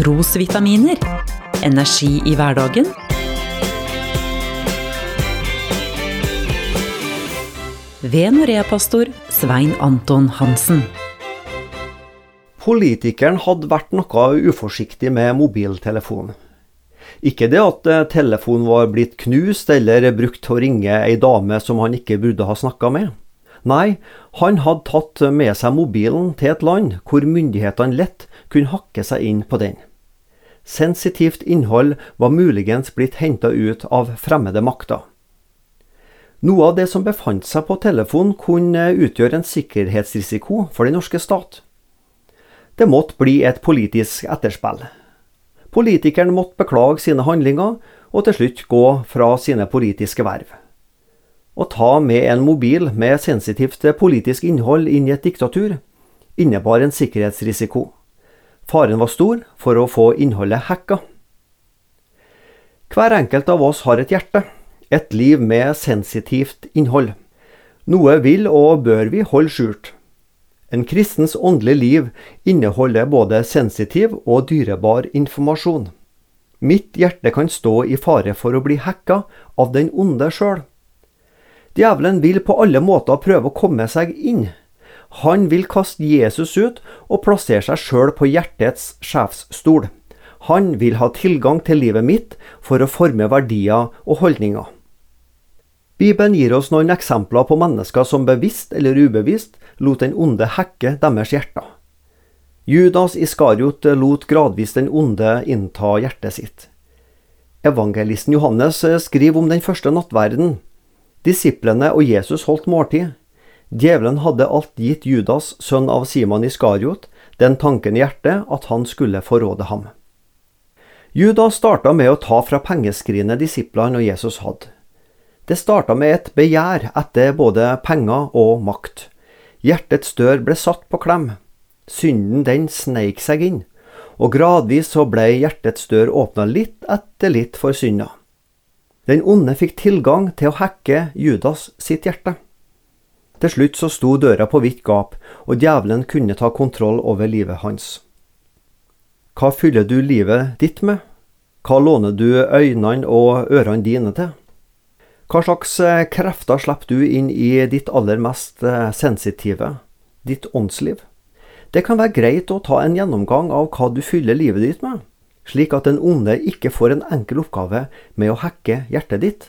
trosvitaminer. Energi i hverdagen. Ved Norea-pastor Svein Anton Hansen. Politikeren hadde vært noe uforsiktig med mobiltelefonen. Ikke det at eh, telefonen var blitt knust eller brukt til å ringe ei dame som han ikke burde ha snakka med. Nei, han hadde tatt med seg mobilen til et land hvor myndighetene lett kunne hakke seg inn på den. Sensitivt innhold var muligens blitt henta ut av fremmede makter. Noe av det som befant seg på telefonen kunne utgjøre en sikkerhetsrisiko for den norske stat. Det måtte bli et politisk etterspill. Politikeren måtte beklage sine handlinger og til slutt gå fra sine politiske verv. Å ta med en mobil med sensitivt politisk innhold inn i et diktatur innebar en sikkerhetsrisiko. Faren var stor for å få innholdet hacka. Hver enkelt av oss har et hjerte, et liv med sensitivt innhold. Noe vil og bør vi holde skjult. En kristens åndelige liv inneholder både sensitiv og dyrebar informasjon. Mitt hjerte kan stå i fare for å bli hacka av den onde sjøl. Djevelen vil på alle måter prøve å komme seg inn. Han vil kaste Jesus ut og plassere seg sjøl på hjertets sjefsstol. Han vil ha tilgang til livet mitt for å forme verdier og holdninger. Bibelen gir oss noen eksempler på mennesker som bevisst eller ubevisst lot den onde hekke deres hjerter. Judas Iskariot lot gradvis den onde innta hjertet sitt. Evangelisten Johannes skriver om den første nattverden. Disiplene og Jesus holdt måltid. Djevelen hadde alt gitt Judas, sønn av Simon Iskariot, den tanken i hjertet at han skulle forråde ham. Judas starta med å ta fra pengeskrinet disiplene og Jesus hadde. Det starta med et begjær etter både penger og makt. Hjertets dør ble satt på klem. Synden den sneik seg inn, og gradvis så ble hjertets dør åpna litt etter litt for synda. Den onde fikk tilgang til å hacke Judas sitt hjerte. Til slutt så sto døra på vidt gap, og djevelen kunne ta kontroll over livet hans. Hva fyller du livet ditt med? Hva låner du øynene og ørene dine til? Hva slags eh, krefter slipper du inn i ditt aller mest eh, sensitive, ditt åndsliv? Det kan være greit å ta en gjennomgang av hva du fyller livet ditt med, slik at den onde ikke får en enkel oppgave med å hacke hjertet ditt.